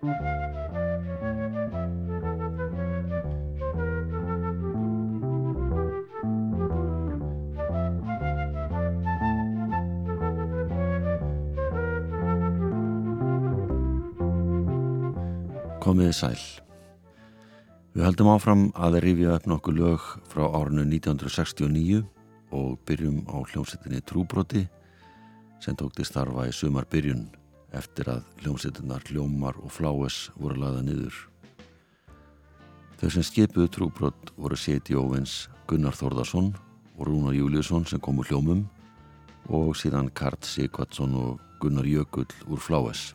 Komiði sæl. Við höldum áfram að rifja upp nokkuð lög frá árinu 1969 og byrjum á hljómsettinni Trúbroti sem tókti starfa í sumar byrjun eftir að hljómsettinnar Hljómar og Fláes voru laða niður. Þau sem skipuðu Trúbrot voru Seti Óvins, Gunnar Þórðarsson og Rúnar Júliusson sem komu hljómum og síðan Kart Sigvatsson og Gunnar Jökull úr Fláes.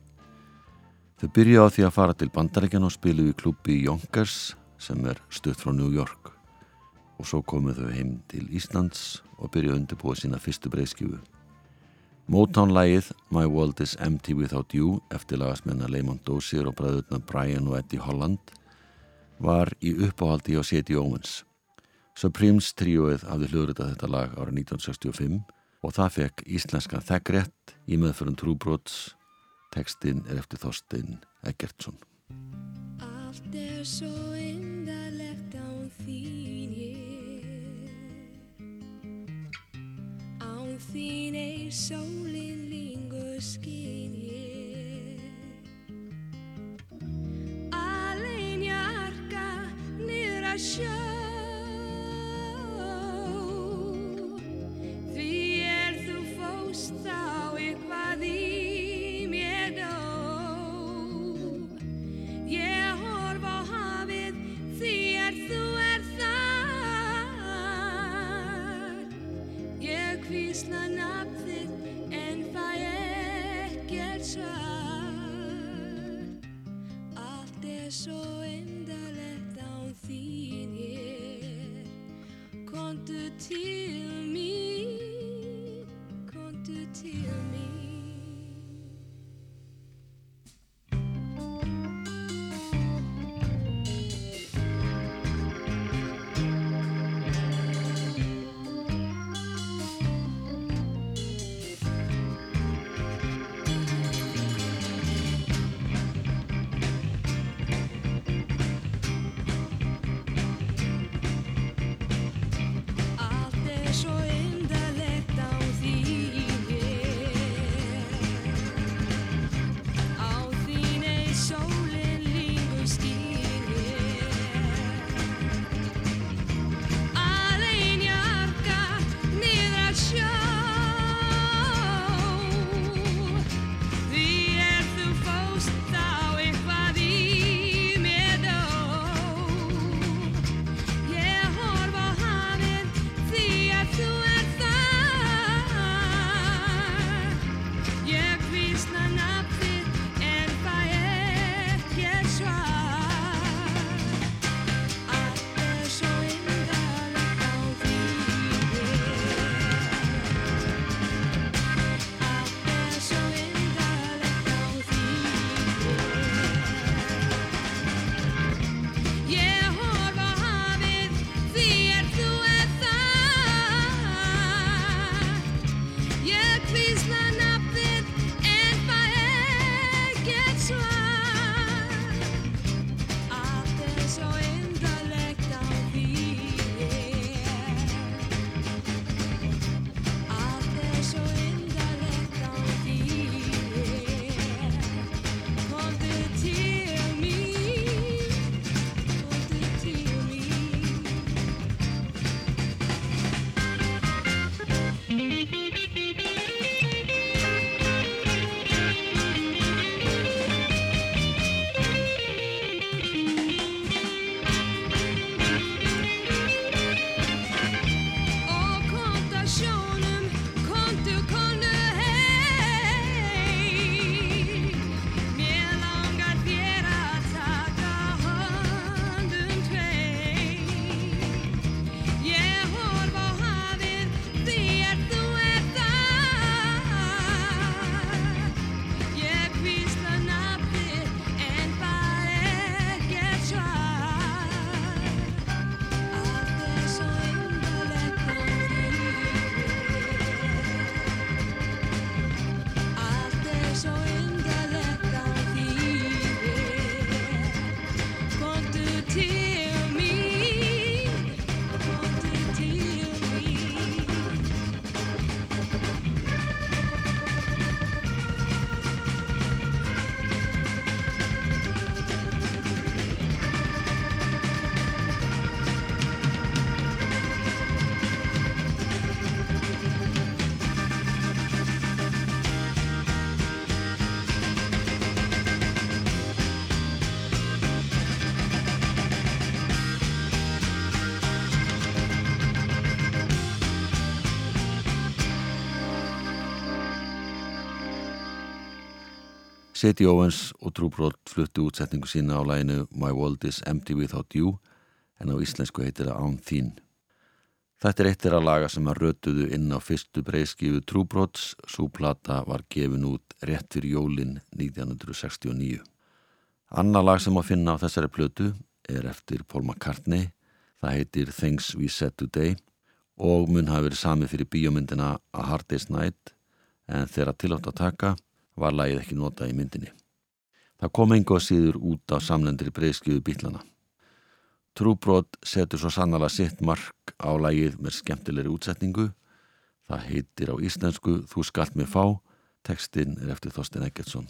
Þau byrja á því að fara til bandarækjan og spilu í klubbi Yonkers sem er stutt frá New York og svo komuð þau heim til Íslands og byrja að undirbúa sína fyrstu breyðskjöfu. Motown-lægið My World is Empty Without You eftir lagasmennar Leymond Dozier og bræðurna Brian og Eddie Holland var í uppáhaldi á Seti Owens. Supremes tríóið hafði hljóðrita þetta lag ára 1965 og það fekk íslenska þeggrétt í meðförum Trúbrots Tekstinn er eftir Þorstein Eggertsson. Allt er svo þín er sólinn lingur skín Sadie Owens og Trúbrot fluttu útsetningu sína á læginu My World is Empty Without You en á íslensku heitir það Án þín. Þetta er eittir að laga sem að rötuðu inn á fyrstu breyskifu Trúbrots, svo plata var gefin út rétt fyrir jólin 1969. Anna lag sem að finna á þessari plötu er eftir Paul McCartney, það heitir Things We Said Today og mun hafi verið sami fyrir bíómyndina A Hard Day's Night en þegar tilátt að taka var lagið ekki notað í myndinni. Það kom enga síður út á samlendri breyðskifu bílana. Trúbrot setur svo sannala sitt mark á lagið með skemmtilegri útsetningu. Það heitir á íslensku Þú skalt mig fá. Tekstinn er eftir Þorstein Eggertsson.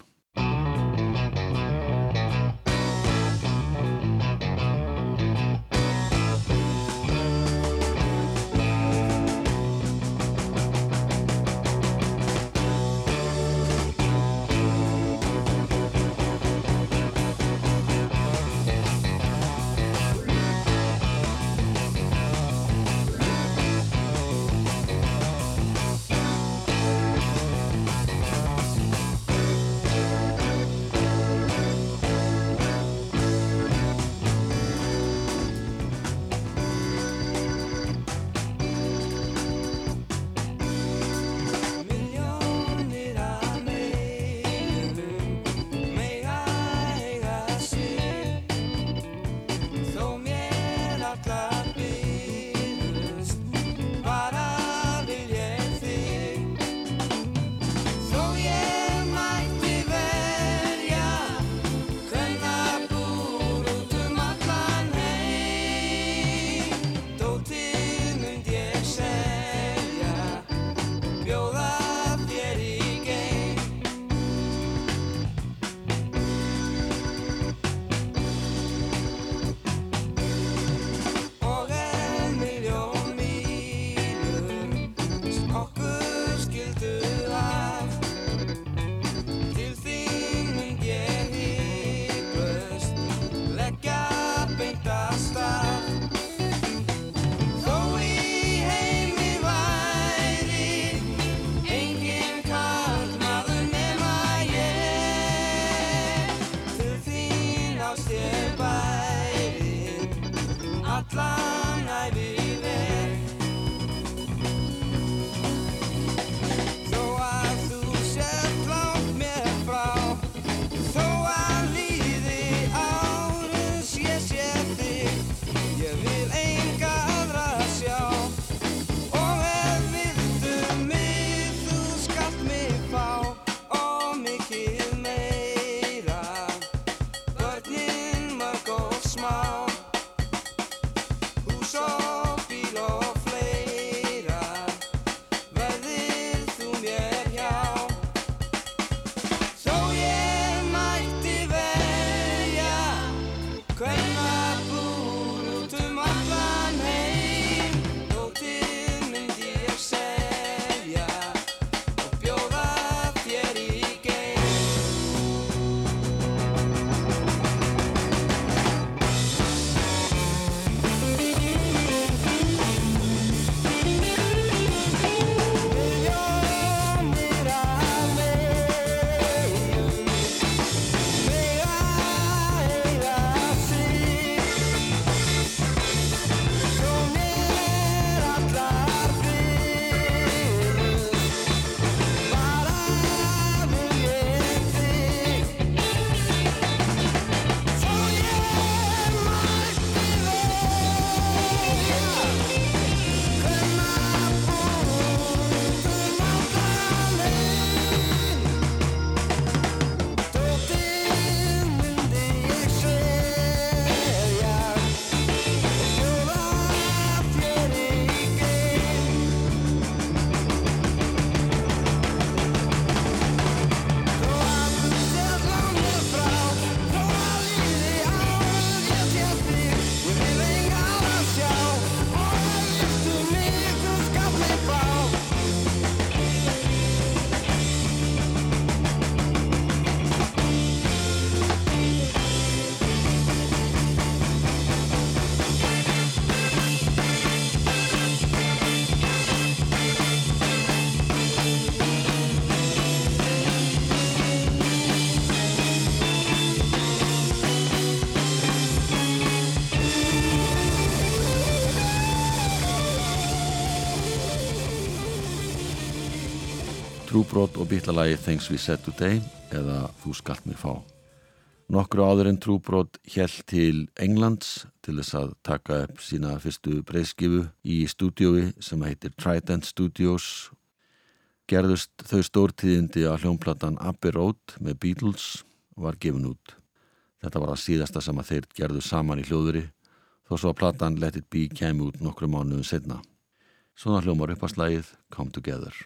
Trúbrot og býtlalagi Things We Said Today eða Þú skalt mig fá. Nokkru áður en Trúbrot held til Englands til þess að taka upp sína fyrstu breyðskifu í stúdiói sem heitir Trident Studios. Gerðust þau stórtíðindi að hljónplatan Abbey Road með Beatles var gefin út. Þetta var að síðasta sem að þeir gerðu saman í hljóðuri þó svo að platan Let It Be kemi út nokkru mánuðum setna. Svona hljómar upp að slægið Come Together.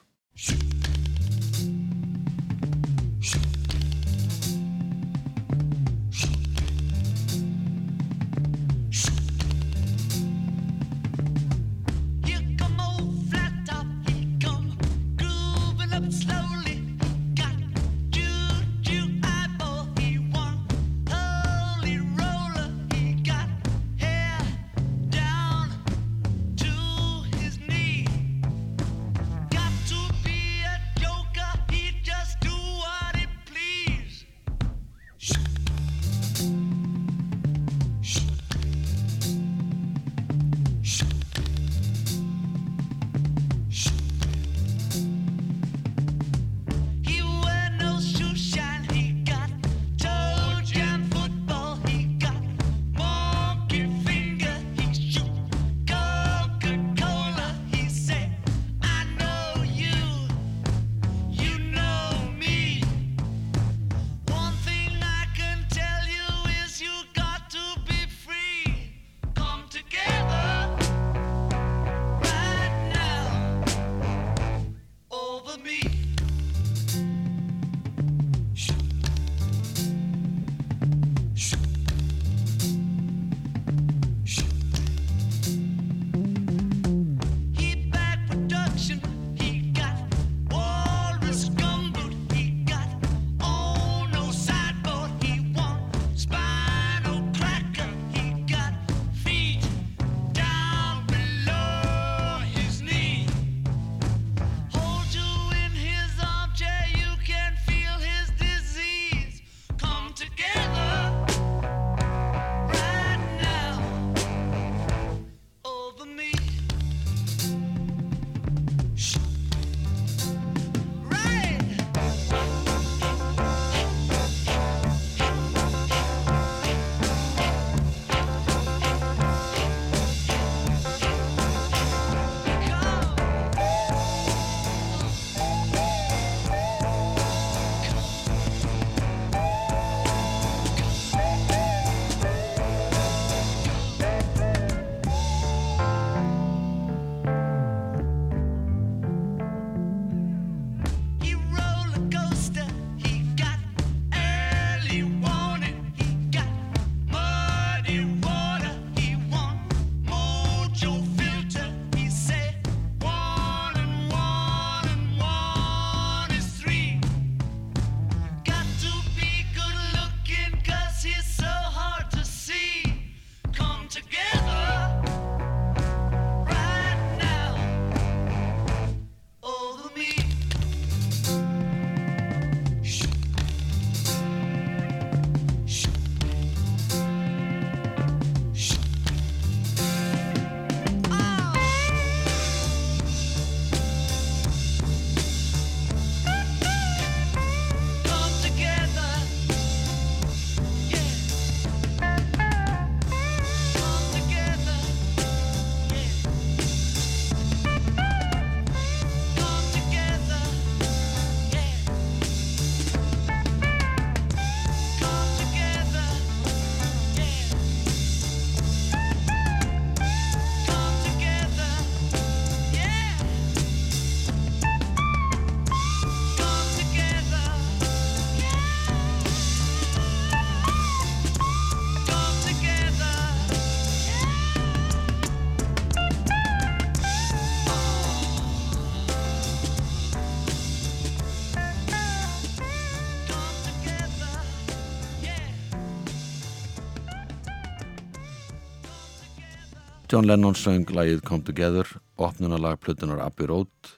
John Lennon söng lagið Come Together, opnunalag plötunar Abbey Road,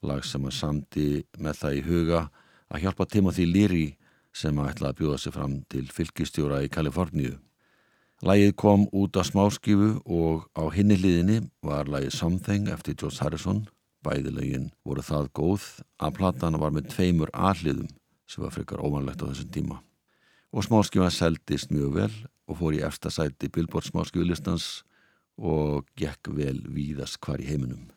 lag sem að samdi með það í huga að hjálpa Timothy Leary sem að ætla að bjóða sig fram til fylgistjóra í Kaliforníu. Lagið kom út á smáskifu og á hinni hliðinni var lagið Something eftir George Harrison, Bæðilegin voru það góð að platan var með tveimur aðliðum sem var frekar óvanlegt á þessum tíma. Og smáskjöfa seldist mjög vel og fór í efsta sæti Billboard smáskjöfulistans og gekk vel víðast hvar í heiminum.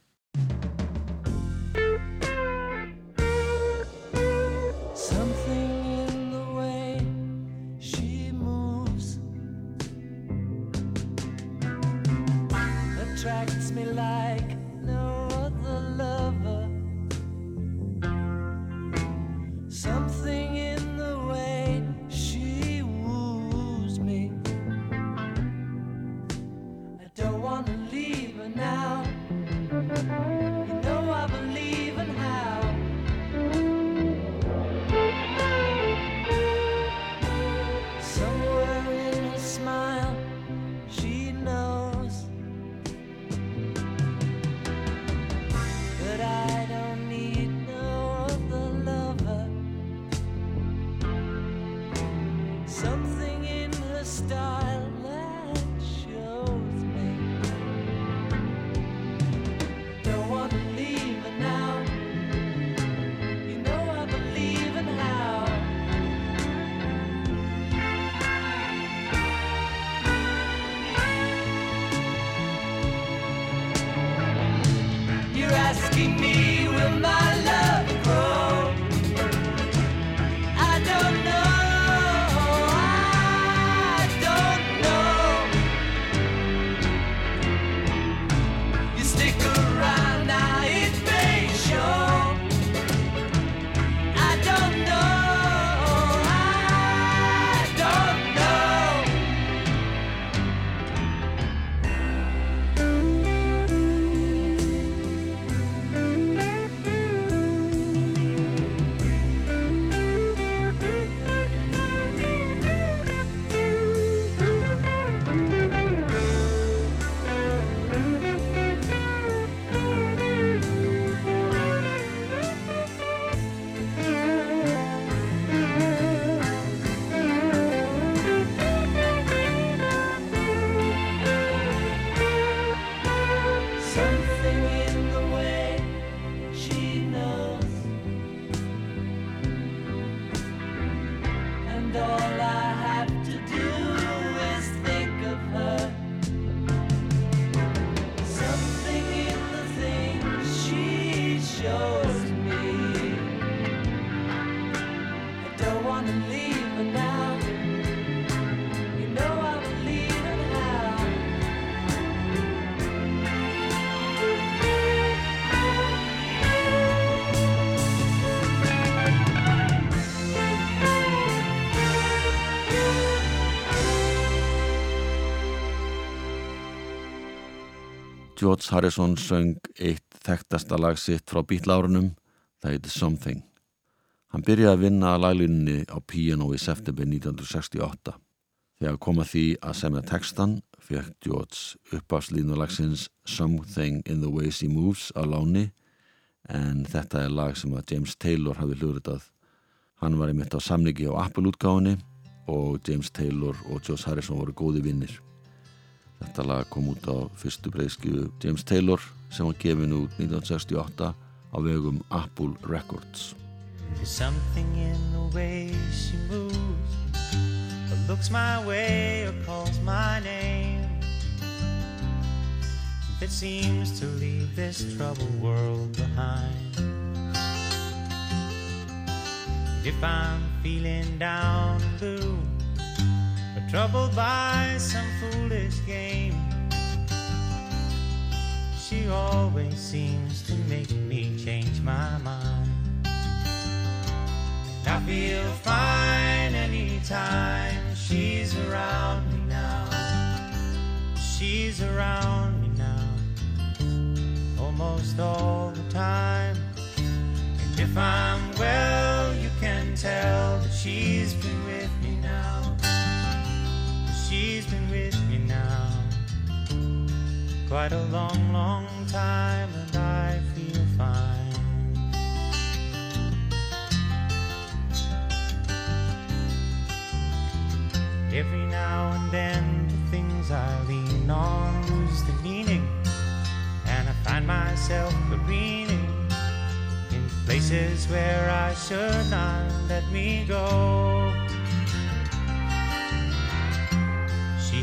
George Harrison söng eitt þekktasta lag sitt frá bílárunum, það heiti Something. Hann byrjaði að vinna að laglunni á piano í september 1968. Þegar kom að því að semja textan fekk George uppafslínulagsins Something in the Way She Moves á láni en þetta er lag sem að James Taylor hafi hljóðritað. Hann var einmitt á samliki á Apple-útgáfinni og James Taylor og George Harrison voru góði vinnir. Þetta lag kom út á fyrstu breyðskifu James Taylor sem var gefin út 1968 á vegum Apple Records. There's something in the way she moves, or looks my way, or calls my name, that seems to leave this troubled world behind. If I'm feeling down and blue, troubled by some foolish game, she always seems to make me change my mind. I feel fine anytime she's around me now. She's around me now, almost all the time. And if I'm well, you can tell that she's been. She's been with me now, quite a long, long time, and I feel fine. Every now and then, the things I lean on lose the meaning, and I find myself careening in places where I should not let me go.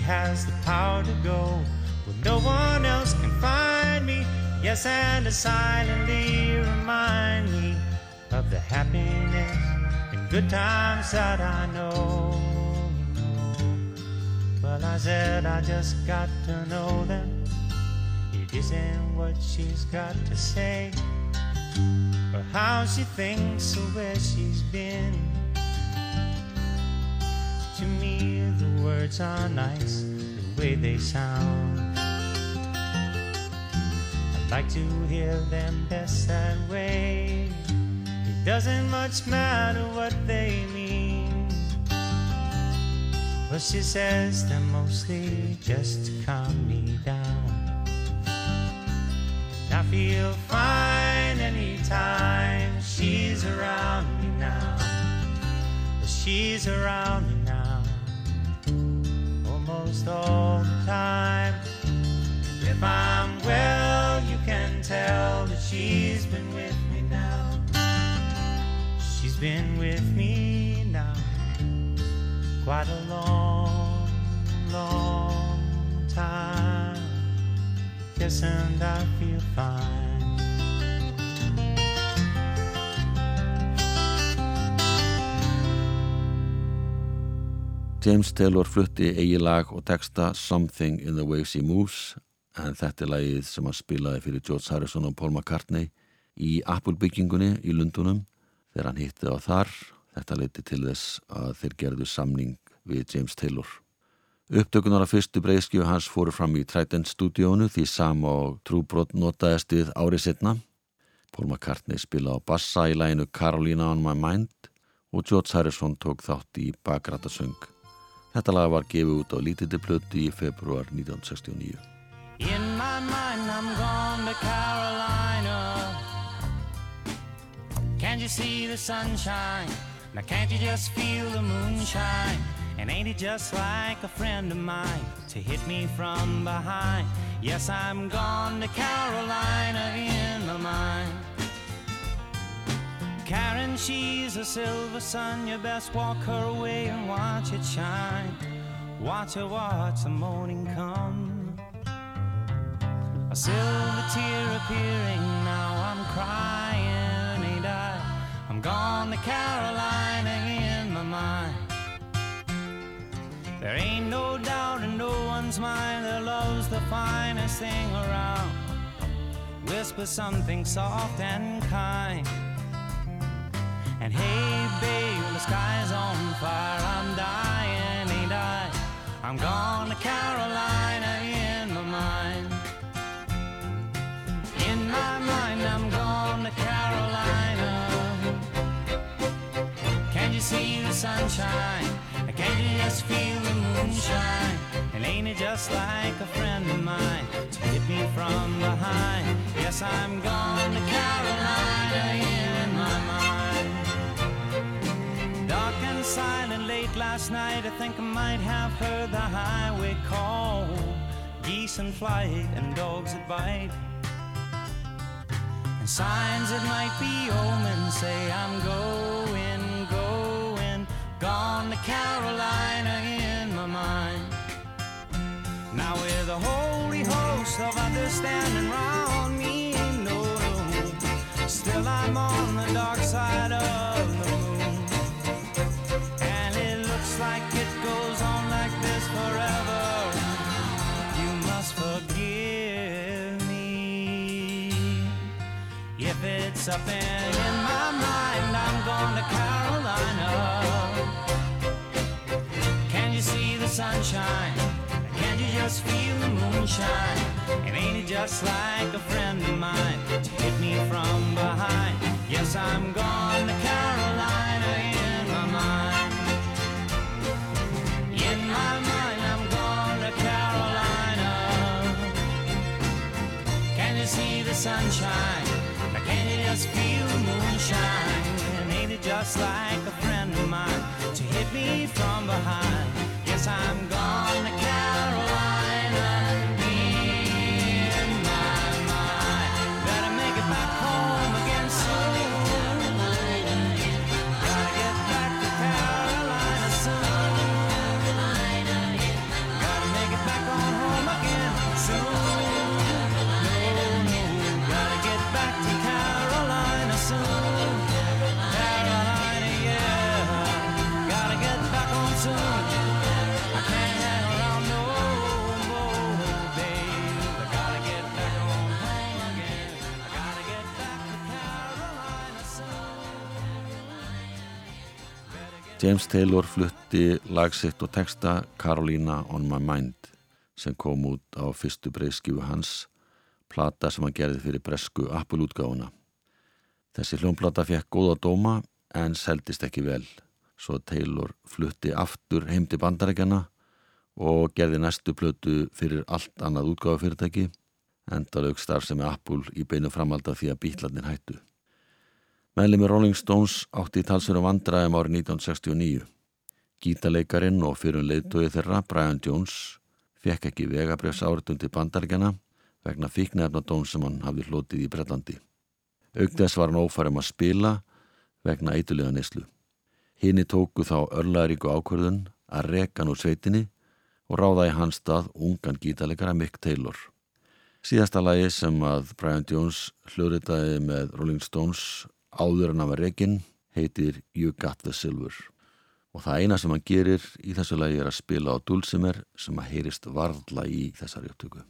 Has the power to go where no one else can find me. Yes, and to silently remind me of the happiness and good times that I know. Well, I said I just got to know them. It isn't what she's got to say, or how she thinks, or where she's been. To me, the words are nice, the way they sound. I'd like to hear them best that way. It doesn't much matter what they mean. But she says them mostly just to calm me down. And I feel fine anytime she's around me now. She's around me almost all the time. If I'm well, you can tell that she's been with me now. She's been with me now quite a long, long time. Yes, and I feel fine. James Taylor flutti eigi lag og texta Something in the Way She Moves en þetta er lagið sem hann spilaði fyrir George Harrison og Paul McCartney í Apple byggingunni í Lundunum þegar hann hitti á þar. Þetta leiti til þess að þeir gerðu samning við James Taylor. Upptökunar af fyrstu breyðskju hans fóru fram í Trident stúdíónu því sam og trúbrot notaðist við árið setna Paul McCartney spilaði á bassa í læginu Carolina on my mind og George Harrison tók þátt í bakrættasöng Þetta lag var gefið út á lítildi plötu í februar 1969. In my mind, I'm gone to Carolina. Can't you see the sunshine? Now, can't you just feel the moonshine? And ain't it just like a friend of mine to hit me from behind? Yes, I'm gone to Carolina in my mind. Karen, she's a silver sun. You best walk her away and watch it shine. Watch her watch the morning come. A silver tear appearing, now I'm crying, ain't I? I'm gone to Carolina in my mind. There ain't no doubt in no one's mind that love's the finest thing around. Whisper something soft and kind. Sunshine? I Can't you just feel the moonshine? And ain't it just like a friend of mine to hit me from behind? Yes, I'm gone to Carolina in my mind. Dark and silent late last night, I think I might have heard the highway call. Geese in flight and dogs that bite. And signs that might be omens say I'm going, gone to Carolina in my mind. Now with a holy host of understanding round me, no, no, still I'm on the dark side of the moon. And it looks like it goes on like this forever. You must forgive me. If it's up in, sunshine? Can you just feel the moonshine? And ain't it just like a friend of mine to hit me from behind? Yes, I'm gone to Carolina in my mind. In my mind, I'm gone to Carolina. Can you see the sunshine? Or can you just feel the moonshine? And ain't it just like a friend of mine to hit me from behind? Yes, I'm gone James Taylor flutti lagsitt og texta Carolina on my mind sem kom út á fyrstu breyðskifu hans, plata sem hann gerði fyrir bresku Apple-útgáfuna. Þessi hljómplata fekk góða dóma en seldist ekki vel, svo Taylor flutti aftur heim til bandarækjana og gerði næstu plötu fyrir allt annað útgáfafyrirtæki, endalaug starf sem er Apple í beinu framalda því að bítlarnir hættu. Meðlemi Rolling Stones átti í talsverðum vandræðum árið 1969. Gítaleikarin og fyrir leiðtói þeirra, Brian Jones, fekk ekki vegabrjöfs áriðum til bandarækjana vegna fíknefna dón sem hann hafði hlotið í Brellandi. Augdes var hann ófærum að spila vegna eitulega neslu. Hini tóku þá örlaðaríku ákvörðun að reka nú sveitinni og ráða í hans stað ungan gítalegara Mick Taylor. Síðasta lagi sem að Brian Jones hljóðritaði með Rolling Stones áður en að var rekin heitir You Got the Silver. Og það eina sem hann gerir í þessu lagi er að spila á dulcimer sem að heyrist varðla í þessari upptöku.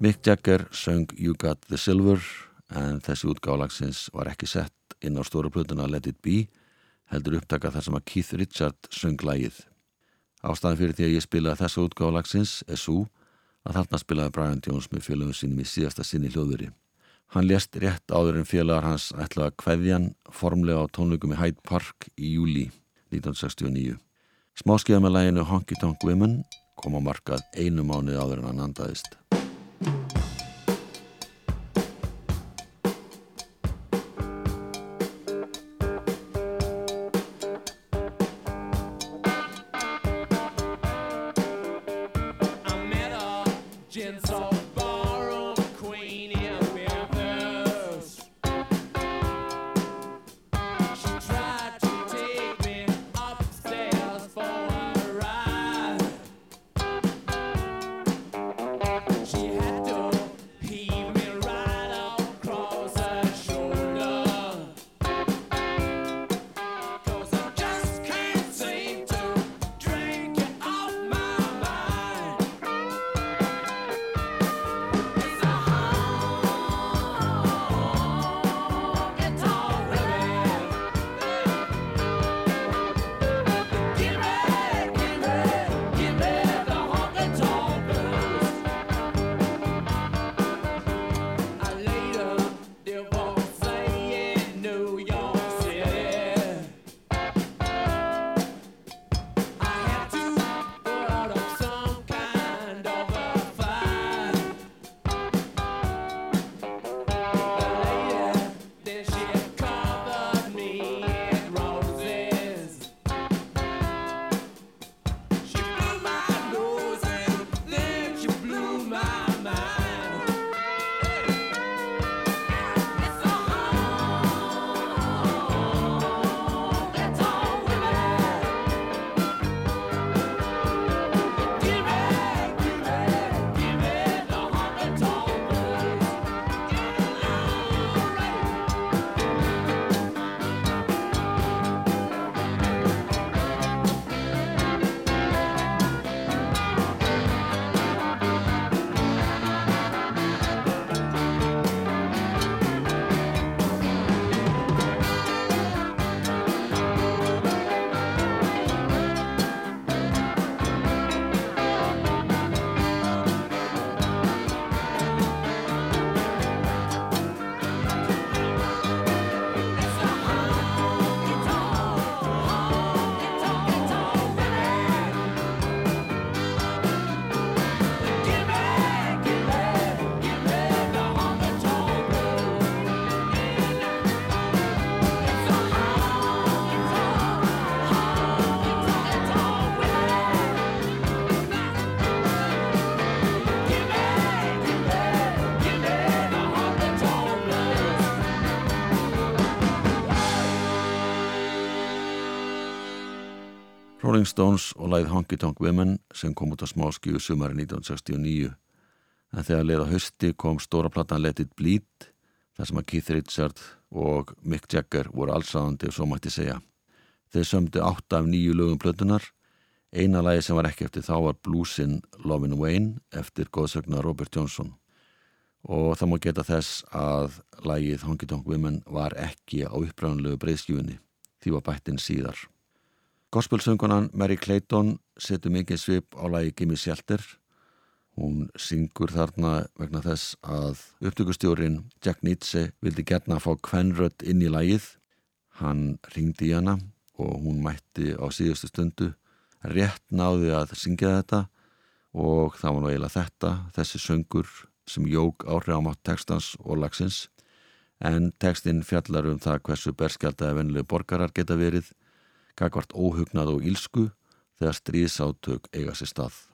Mick Jagger söng You Got the Silver en þessi útgálagsins var ekki sett inn á stóra plötuna Let It Be heldur upptaka þar sem að Keith Richard söng lægið. Ástæðan fyrir því að ég spilaði þessu útgálagsins er svo að þarna spilaði Brian Jones með félagum sínum í síðasta sinni hljóðveri. Hann lést rétt áður en félagar hans ætlaði að kveðjan formlega á tónleikum í Hyde Park í júli 1969. Smáskiða með læginu Honky Tonk Women kom á markað einu mánuði áður en hann andaðist. Rolling Stones og læð Honky Tonk Women sem kom út á smáskjöfu sumari 1969 en þegar leið á hausti kom stóra platan Let It Bleed þar sem að Keith Richard og Mick Jagger voru allsáðandi og svo mætti segja. Þeir sömdu átta af nýju lögum plötunar eina lagi sem var ekki eftir þá var bluesinn Lovin' Wayne eftir góðsögna Robert Johnson og það má geta þess að lagið Honky Tonk Women var ekki á uppræðanlegu breyðskjúinni því var bættinn síðar. Gospelsöngunan Mary Clayton setur mikið svip á lagi Gimme Shelter. Hún syngur þarna vegna þess að upptökustjórin Jack Nietzsche vildi gerna að fá kvenrött inn í lagið. Hann ringdi í hana og hún mætti á síðustu stundu. Rétt náði að syngja þetta og það var nú eiginlega þetta, þessi söngur sem jók áhrifamátt textans og lagsins. En textin fjallar um það hversu berskjaldaði venlegu borgarar geta verið gagvart óhugnað og ílsku þegar stríðsátök eiga sér stað.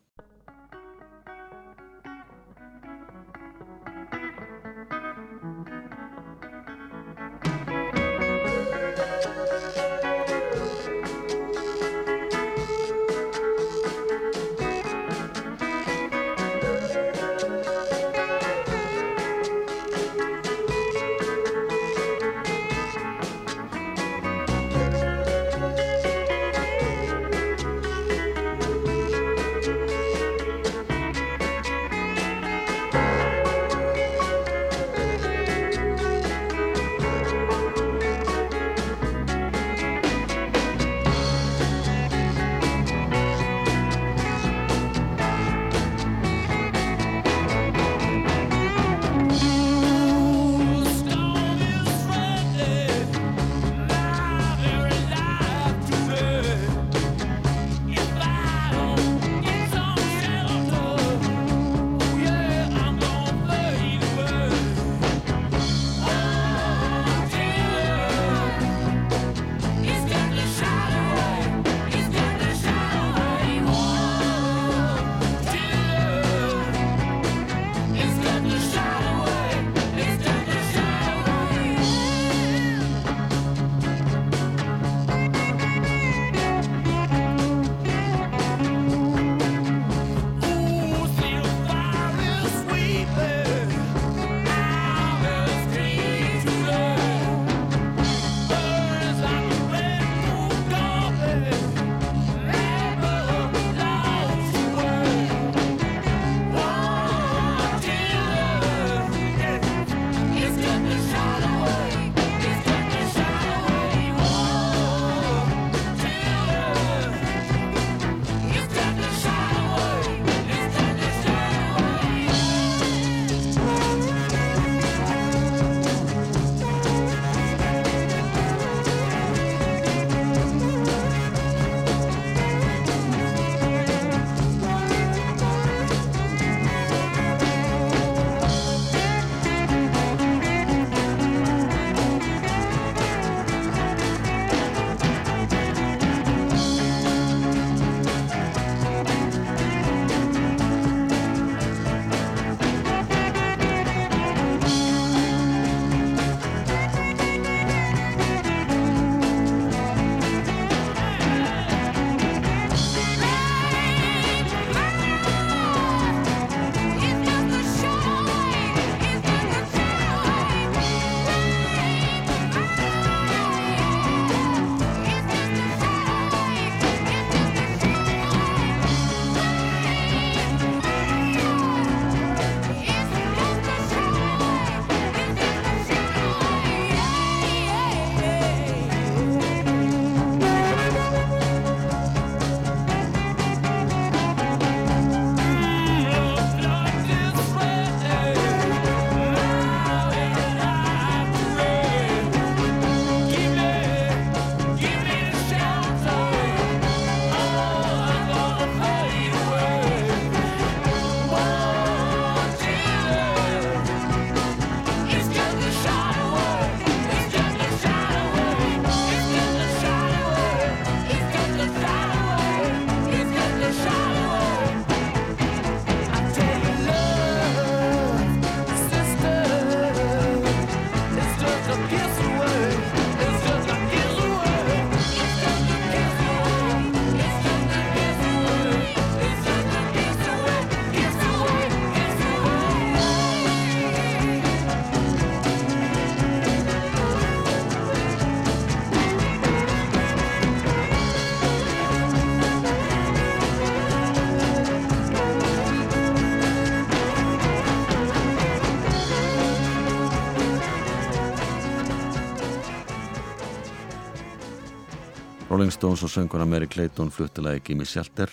Rolling Stones og sönguna Mary Clayton fluttilagi Gimme Shelter.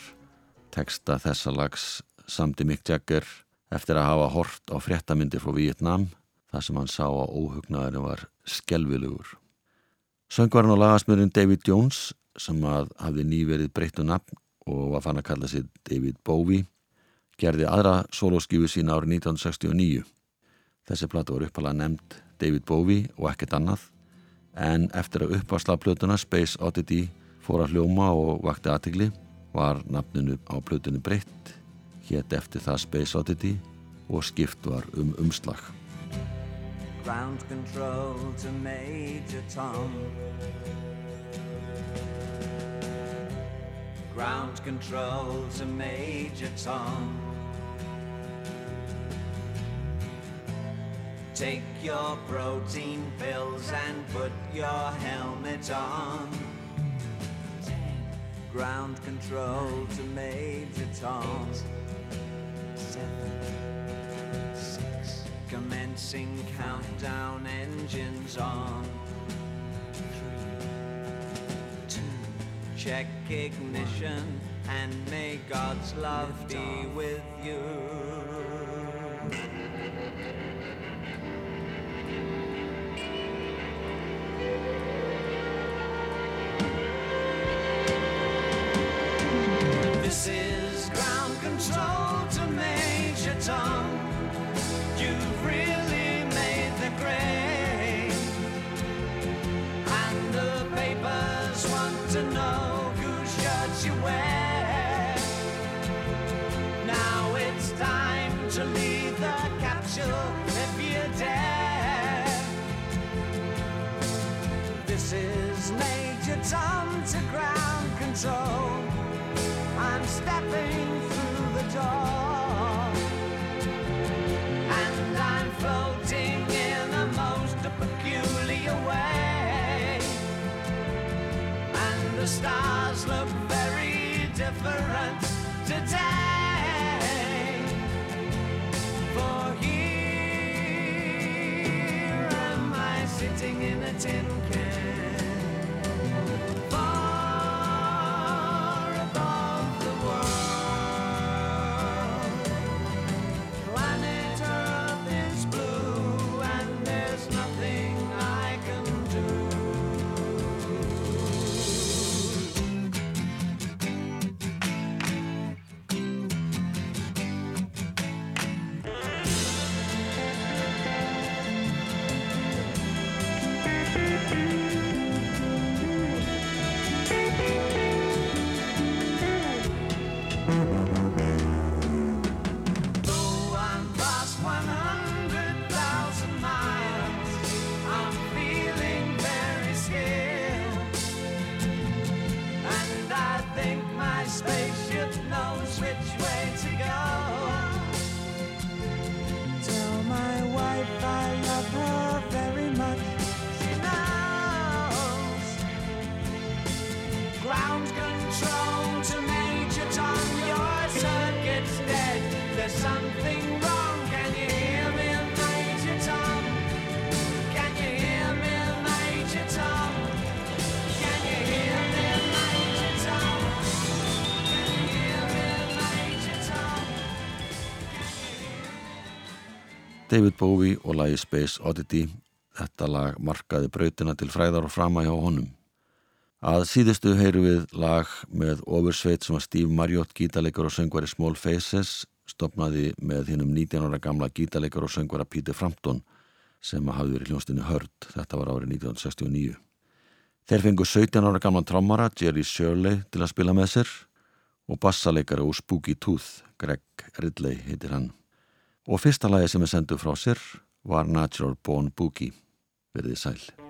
Teksta þessa lags samdi Mick Jagger eftir að hafa hort á fréttamyndir frá Vietnam þar sem hann sá að óhugnaðurinn var skelvilegur. Söngvarinn og lagasmurinn David Jones sem að hafði nýverið breyttu nafn og var fann að kalla sig David Bowie gerði aðra soloskífu sína árið 1969. Þessi plata var uppalega nefnd David Bowie og ekkert annað en eftir að uppvarsla plötuna Space Oddity fór að hljóma og vakti aðtigli var nafninu á plötunni breytt hétt eftir það Space Oddity og skipt var um umslag. Ground control to Major Tom. Ground control to Major Tom. Take your protein pills and put your helmet on. Ground control to Major Tom. Seven, six. Commencing countdown engines on. Three, two. Check ignition and may God's love be with you. The door, and I'm floating in the most peculiar way, and the stars look very different today. For here am I sitting in a tin can. David Bowie og lagi Space Oddity. Þetta lag markaði brautina til fræðar og frama hjá honum. Að síðustu heyru við lag með ofursveit sem að Steve Marriott, gítarleikar og söngvari Small Faces, stopnaði með hinnum 19 ára gamla gítarleikar og söngvara Peter Frampton sem hafði verið hljónstinni hörd. Þetta var árið 1969. Þeir fengu 17 ára gamlan trommara, Jerry Shirley, til að spila með sér og bassaleikari úr Spooky Tooth, Greg Ridley heitir hann. Og fyrsta lagi sem er senduð frá sér var Natural Born Boogie. Verðið sæl.